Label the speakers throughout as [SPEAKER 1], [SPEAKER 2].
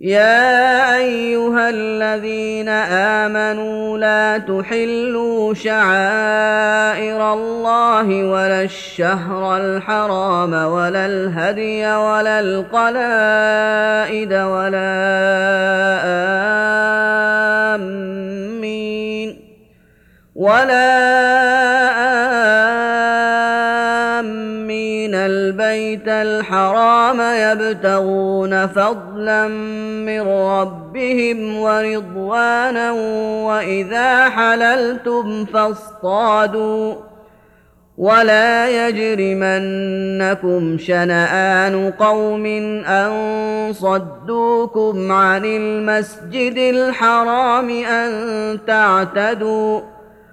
[SPEAKER 1] يا أيها الذين آمنوا لا تحلوا شعائر الله ولا الشهر الحرام ولا الهدي ولا القلائد ولا آمين ولا آمين البيت الحرام يبتغون فضلا من ربهم ورضوانا وإذا حللتم فاصطادوا. ولا يجرمنكم شنآن قوم أن صدوكم عن المسجد الحرام أن تعتدوا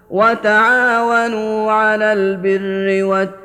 [SPEAKER 1] وتعاونوا على البر والتقوى.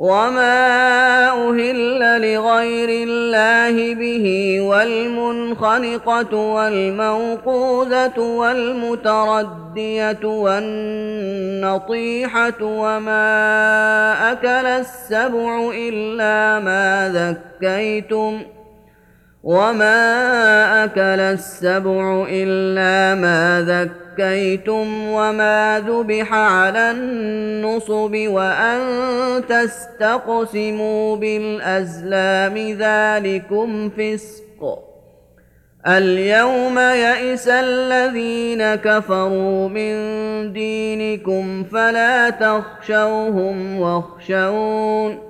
[SPEAKER 1] وما أهل لغير الله به والمنخنقة والموقوذة والمتردية والنطيحة وما أكل السبع إلا ما ذكيتم وما أكل السبع إلا ما ذكيتم وما ذبح على النصب وأن تستقسموا بالأزلام ذلكم فسق اليوم يئس الذين كفروا من دينكم فلا تخشوهم واخشون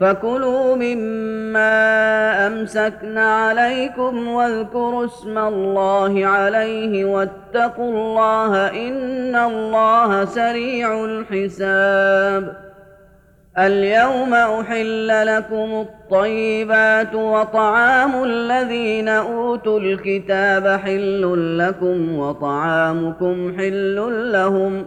[SPEAKER 1] فكلوا مما أمسكن عليكم واذكروا اسم الله عليه واتقوا الله إن الله سريع الحساب. اليوم أحل لكم الطيبات وطعام الذين أوتوا الكتاب حل لكم وطعامكم حل لهم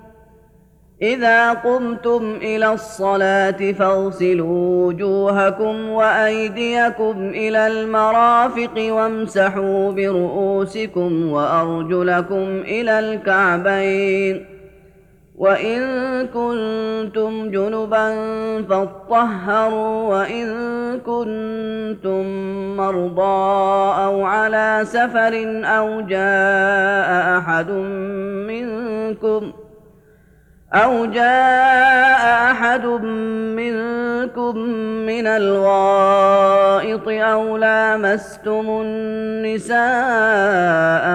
[SPEAKER 1] إذا قمتم إلى الصلاة فاغسلوا وجوهكم وأيديكم إلى المرافق وامسحوا برؤوسكم وأرجلكم إلى الكعبين. وإن كنتم جنبا فاطهروا وإن كنتم مرضى أو على سفر أو جاء أحد أو جاء أحد منكم من الغائط أو لامستم النساء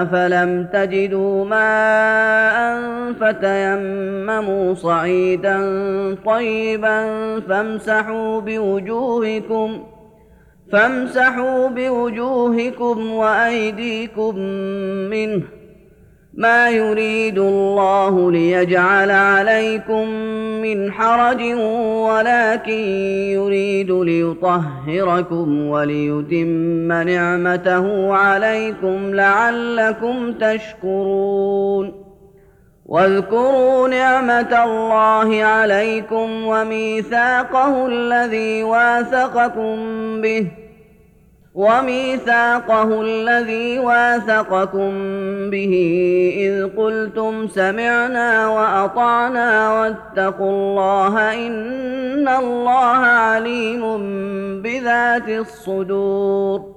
[SPEAKER 1] فلم تجدوا ماء فتيمموا صعيدا طيبا فامسحوا بوجوهكم فامسحوا بوجوهكم وأيديكم منه ما يريد الله ليجعل عليكم من حرج ولكن يريد ليطهركم وليتم نعمته عليكم لعلكم تشكرون. واذكروا نعمة الله عليكم وميثاقه الذي واثقكم به. وميثاقه الذي واثقكم به إذ قلتم سمعنا وأطعنا واتقوا الله إن الله عليم بذات الصدور.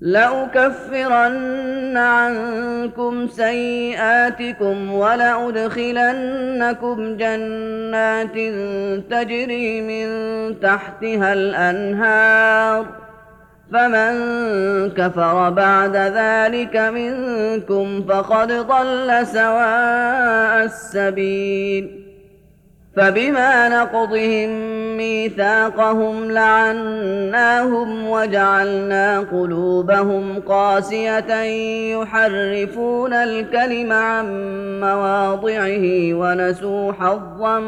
[SPEAKER 1] لأكفرن عنكم سيئاتكم ولأدخلنكم جنات تجري من تحتها الأنهار فمن كفر بعد ذلك منكم فقد ضل سواء السبيل فبما نقضهم ميثاقهم لعناهم وجعلنا قلوبهم قاسية يحرفون الكلم عن مواضعه ونسوا حظا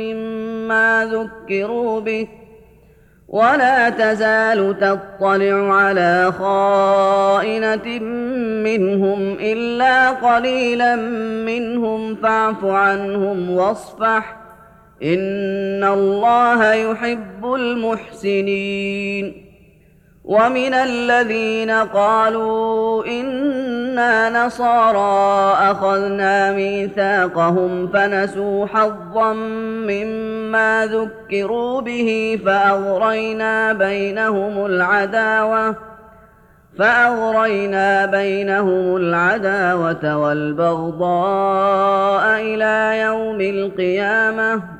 [SPEAKER 1] مما ذكروا به ولا تزال تطلع على خائنة منهم إلا قليلا منهم فاعف عنهم واصفح ان الله يحب المحسنين ومن الذين قالوا أنا نصارى اخذنا ميثاقهم فنسوا حظا مما ذكروا به فاغرينا بينهم العداوه فأغرينا بينهم العداوة والبغضاء إلى يوم القيامة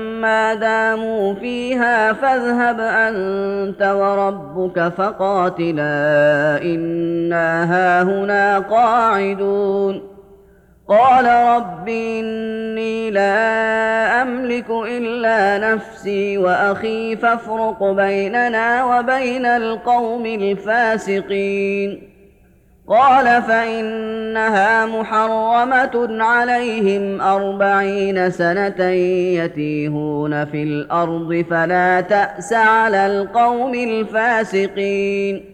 [SPEAKER 1] ما داموا فيها فاذهب أنت وربك فقاتلا إنا هاهنا قاعدون. قال رب إني لا أملك إلا نفسي وأخي فافرق بيننا وبين القوم الفاسقين. قال فإنها محرمة عليهم أربعين سنة يتيهون في الأرض فلا تأس على القوم الفاسقين.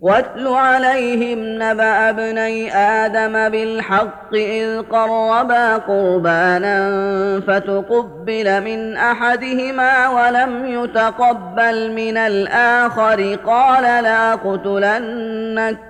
[SPEAKER 1] واتل عليهم نبأ ابني آدم بالحق إذ قربا قربانا فتقبل من أحدهما ولم يتقبل من الآخر. قال لا قتلنك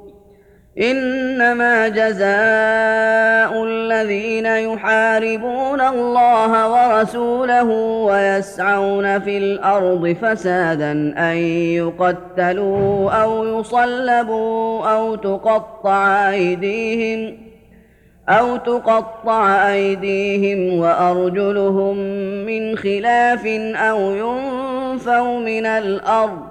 [SPEAKER 1] إنما جزاء الذين يحاربون الله ورسوله ويسعون في الأرض فسادا أن يقتلوا أو يصلبوا أو تقطع أيديهم أو تقطع أيديهم وأرجلهم من خلاف أو ينفوا من الأرض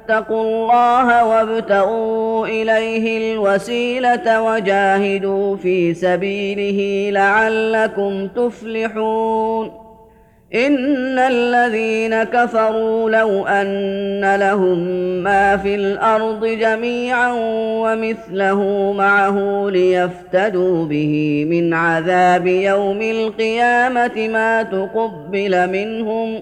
[SPEAKER 1] فاتقوا الله وابتغوا إليه الوسيلة وجاهدوا في سبيله لعلكم تفلحون. إن الذين كفروا لو أن لهم ما في الأرض جميعا ومثله معه ليفتدوا به من عذاب يوم القيامة ما تقبل منهم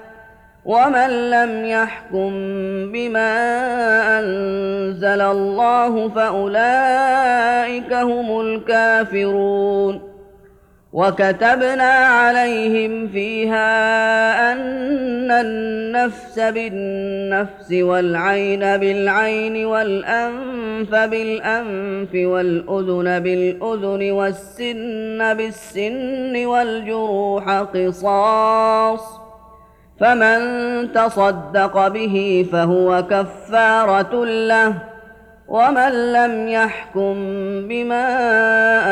[SPEAKER 1] ومن لم يحكم بما انزل الله فاولئك هم الكافرون وكتبنا عليهم فيها ان النفس بالنفس والعين بالعين والانف بالانف والاذن بالاذن والسن بالسن والجروح قصاص فمن تصدق به فهو كفارة له ومن لم يحكم بما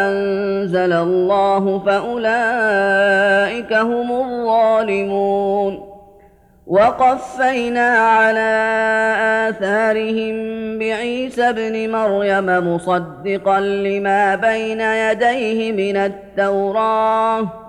[SPEAKER 1] أنزل الله فأولئك هم الظالمون. وقفينا على آثارهم بعيسى ابن مريم مصدقا لما بين يديه من التوراه.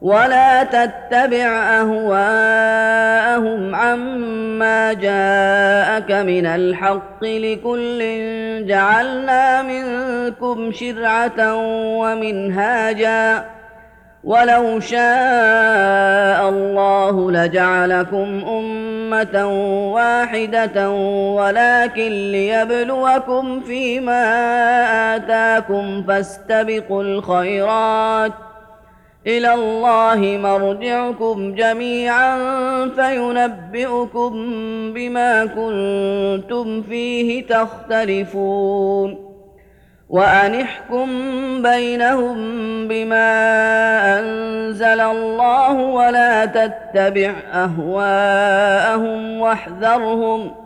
[SPEAKER 1] ولا تتبع اهواءهم عما جاءك من الحق لكل جعلنا منكم شرعه ومنهاجا ولو شاء الله لجعلكم امه واحدة ولكن ليبلوكم فيما اتاكم فاستبقوا الخيرات إلى الله مرجعكم جميعا فينبئكم بما كنتم فيه تختلفون. وأن احكم بينهم بما أنزل الله ولا تتبع أهواءهم واحذرهم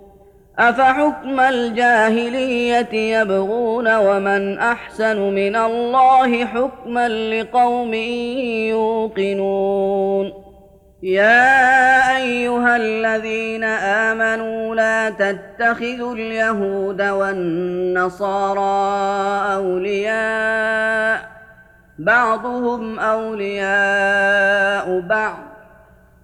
[SPEAKER 1] أفحكم الجاهلية يبغون ومن أحسن من الله حكما لقوم يوقنون يا أيها الذين آمنوا لا تتخذوا اليهود والنصارى أولياء بعضهم أولياء بعض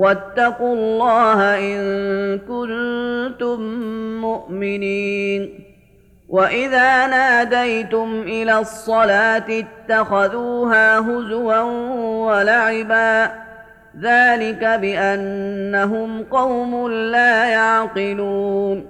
[SPEAKER 1] واتقوا الله إن كنتم مؤمنين. وإذا ناديتم إلى الصلاة اتخذوها هزوا ولعبا. ذلك بأنهم قوم لا يعقلون.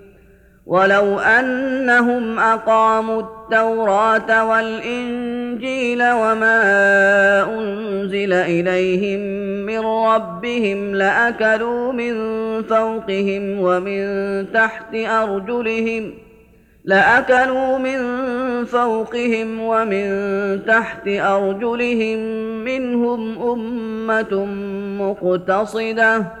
[SPEAKER 1] ولو انهم اقاموا التوراه والانجيل وما انزل اليهم من ربهم لاكلوا من فوقهم ومن تحت ارجلهم لاكلوا من فوقهم ومن تحت ارجلهم منهم امه مقتصده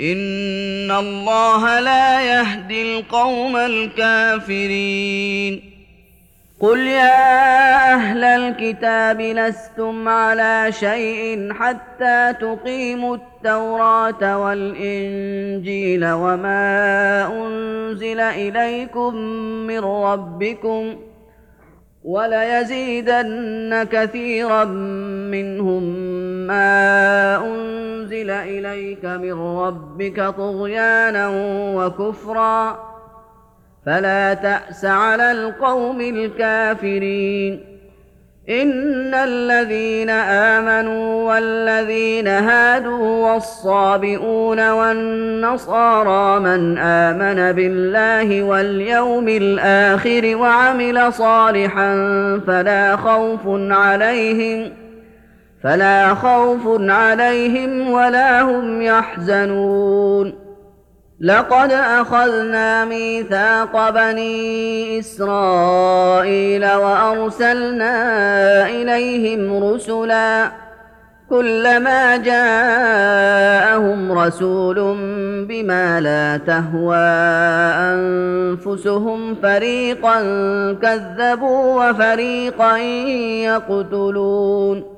[SPEAKER 1] ان الله لا يهدي القوم الكافرين. قل يا أهل الكتاب لستم على شيء حتى تقيموا التوراه والانجيل وما انزل اليكم من ربكم وليزيدن كثيرا منهم ما انزل اليك من ربك طغيانا وكفرا فلا تاس على القوم الكافرين ان الذين امنوا والذين هادوا والصابئون والنصارى من امن بالله واليوم الآخر وعمل صالحا فلا خوف عليهم فلا خوف عليهم ولا هم يحزنون. لقد أخذنا ميثاق بني إسرائيل وأرسلنا إليهم رسلا كلما جاءهم رسول بما لا تهوى أنفسهم فريقا كذبوا وفريقا يقتلون.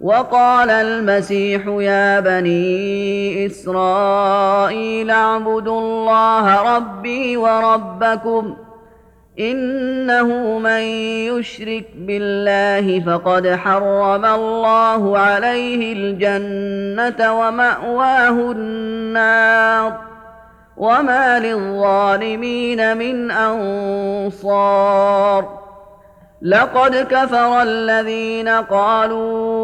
[SPEAKER 1] وقال المسيح يا بني إسرائيل اعبدوا الله ربي وربكم إنه من يشرك بالله فقد حرم الله عليه الجنة ومأواه النار وما للظالمين من أنصار لقد كفر الذين قالوا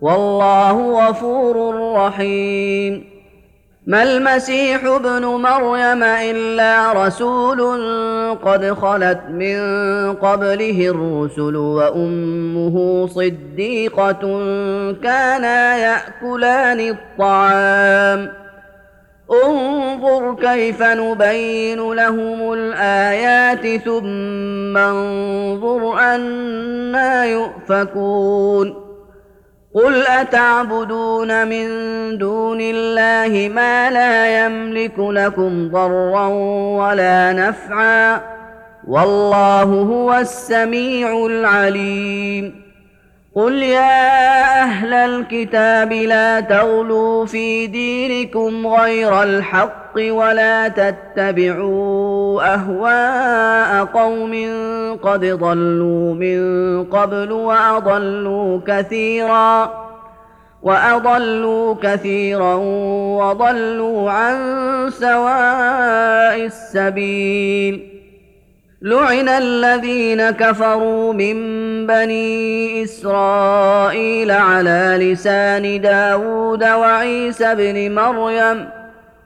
[SPEAKER 1] والله غفور رحيم. ما المسيح ابن مريم إلا رسول قد خلت من قبله الرسل وأمه صديقة كانا يأكلان الطعام. انظر كيف نبين لهم الآيات ثم انظر أنا يؤفكون. قل اتعبدون من دون الله ما لا يملك لكم ضرا ولا نفعا والله هو السميع العليم قل يا أهل الكتاب لا تغلوا في دينكم غير الحق ولا أهواء قوم قد ضلوا من قبل وأضلوا كثيرا وأضلوا كثيرا وضلوا عن سواء السبيل. لعن الذين كفروا من بني إسرائيل على لسان داود وعيسى بن مريم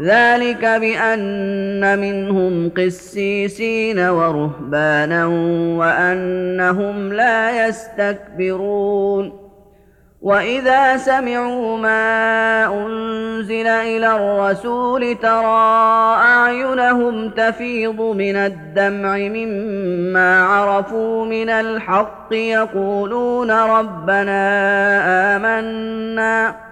[SPEAKER 1] ذلك بأن منهم قسيسين ورهبانا وأنهم لا يستكبرون. وإذا سمعوا ما أنزل إلى الرسول ترى أعينهم تفيض من الدمع مما عرفوا من الحق يقولون ربنا آمنا.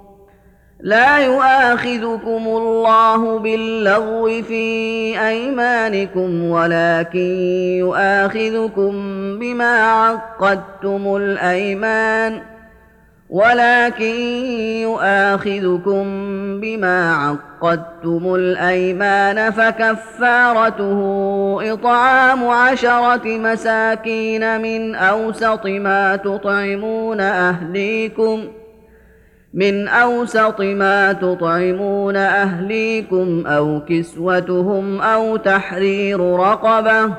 [SPEAKER 1] لا يؤاخذكم الله باللغو في أيمانكم ولكن يؤاخذكم بما عقدتم الأيمان ولكن يؤاخذكم بما عقدتم الأيمان فكفارته إطعام عشرة مساكين من أوسط ما تطعمون اهليكم ۖ. من أوسط ما تطعمون أهليكم أو كسوتهم أو تحرير رقبة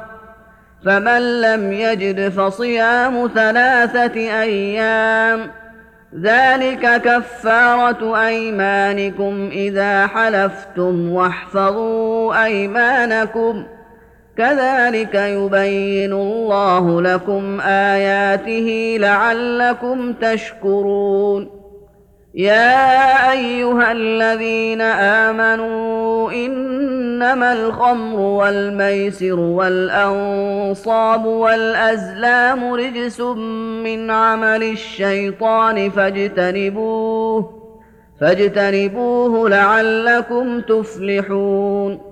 [SPEAKER 1] فمن لم يجد فصيام ثلاثة أيام ذلك كفارة أيمانكم إذا حلفتم واحفظوا أيمانكم كذلك يبين الله لكم آياته لعلكم تشكرون يا أيها الذين آمنوا ان إنما الخمر والميسر والأنصاب والأزلام رجس من عمل الشيطان فاجتنبوه فاجتنبوه لعلكم تفلحون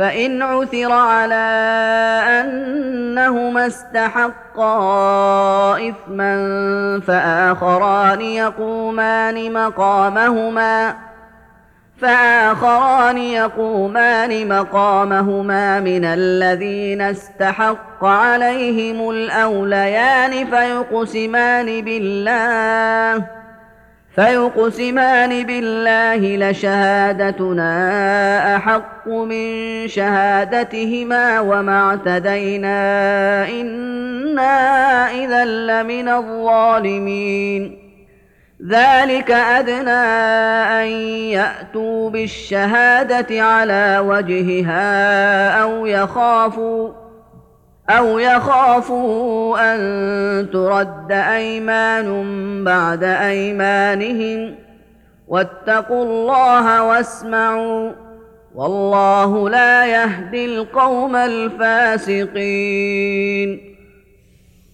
[SPEAKER 1] فإن عثر على أنهما استحقا إثما فآخران يقومان مقامهما فآخران يقومان مقامهما من الذين استحق عليهم الأوليان فيقسمان بالله فيقسمان بالله لشهادتنا أحق من شهادتهما وما اعتدينا. إنا إذا لمن الظالمين. ذلك أدنى أن يأتوا بالشهادة على وجهها أو يخافوا أو يخافوا أن ترد أيمان بعد أيمانهم واتقوا الله واسمعوا والله لا يهدي القوم الفاسقين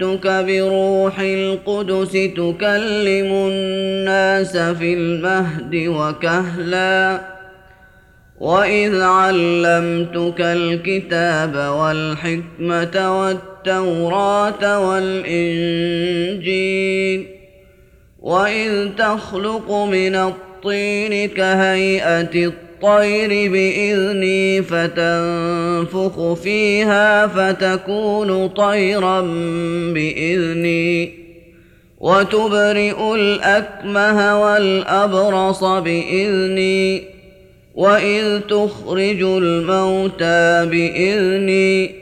[SPEAKER 1] جئتك بروح القدس تكلم الناس في المهد وكهلا واذ علمتك الكتاب والحكمه والتوراه والانجيل واذ تخلق من الطين كهيئه الطين الطير بإذني فتنفخ فيها فتكون طيرا بإذني. وتبرئ الأكمه والأبرص بإذني. وإذ تخرج الموتى بإذني.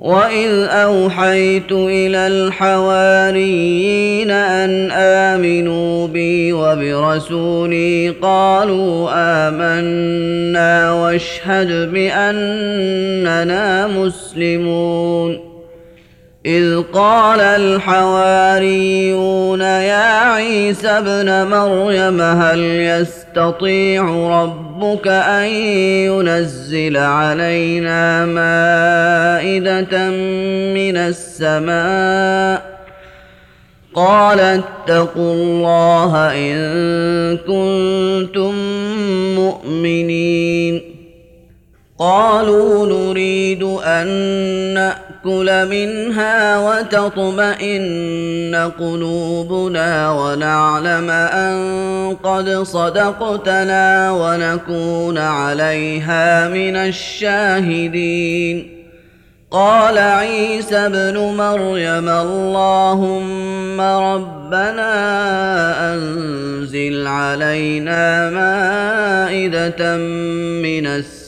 [SPEAKER 1] واذ اوحيت إلى الحواريين ان امنوا بي وبرسولي قالوا امنا واشهد باننا مسلمون إذ قال الحواريون يا عيسى ابن مريم هل يستطيع ربك أن ينزل علينا مائدة من السماء قال اتقوا الله ان كنتم مؤمنين قالوا نريد ان ناكل منها وتطمئن قلوبنا ونعلم أن قد صدقتنا ونكون عليها من الشاهدين. قال عيسى ابن مريم اللهم ربنا أنزل علينا مائدة من السماء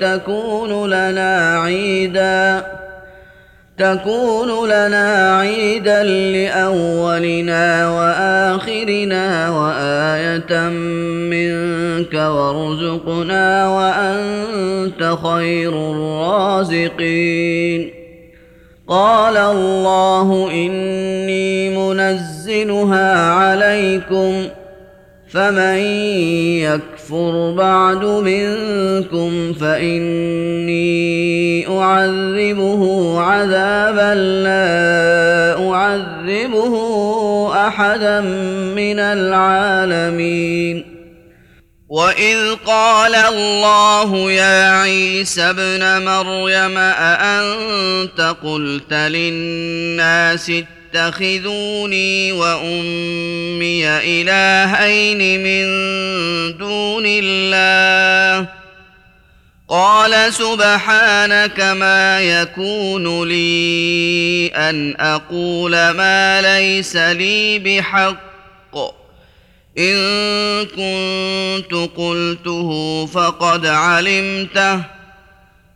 [SPEAKER 1] تكون لنا عيدا تكون لنا عيدا لأولنا وآخرنا وآية منك وارزقنا وأنت خير الرازقين. قال الله إني منزلها عليكم فمن يكفر بعد منكم فإني أعذبه عذابا لا أعذبه أحدا من العالمين. واذ قال الله يا عيسى ابن مريم اانت قلت للناس اتخذوني وأمي إلهين من دون الله. قال سبحانك ما يكون لي أن أقول ما ليس لي بحق. إن كنت قلته فقد علمته.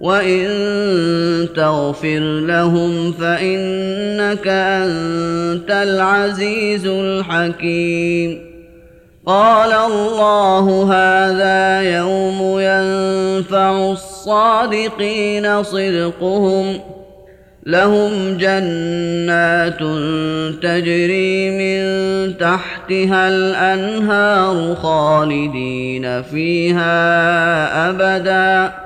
[SPEAKER 1] وان تغفر لهم فانك انت العزيز الحكيم قال الله هذا يوم ينفع الصادقين صدقهم لهم جنات تجري من تحتها الانهار خالدين فيها ابدا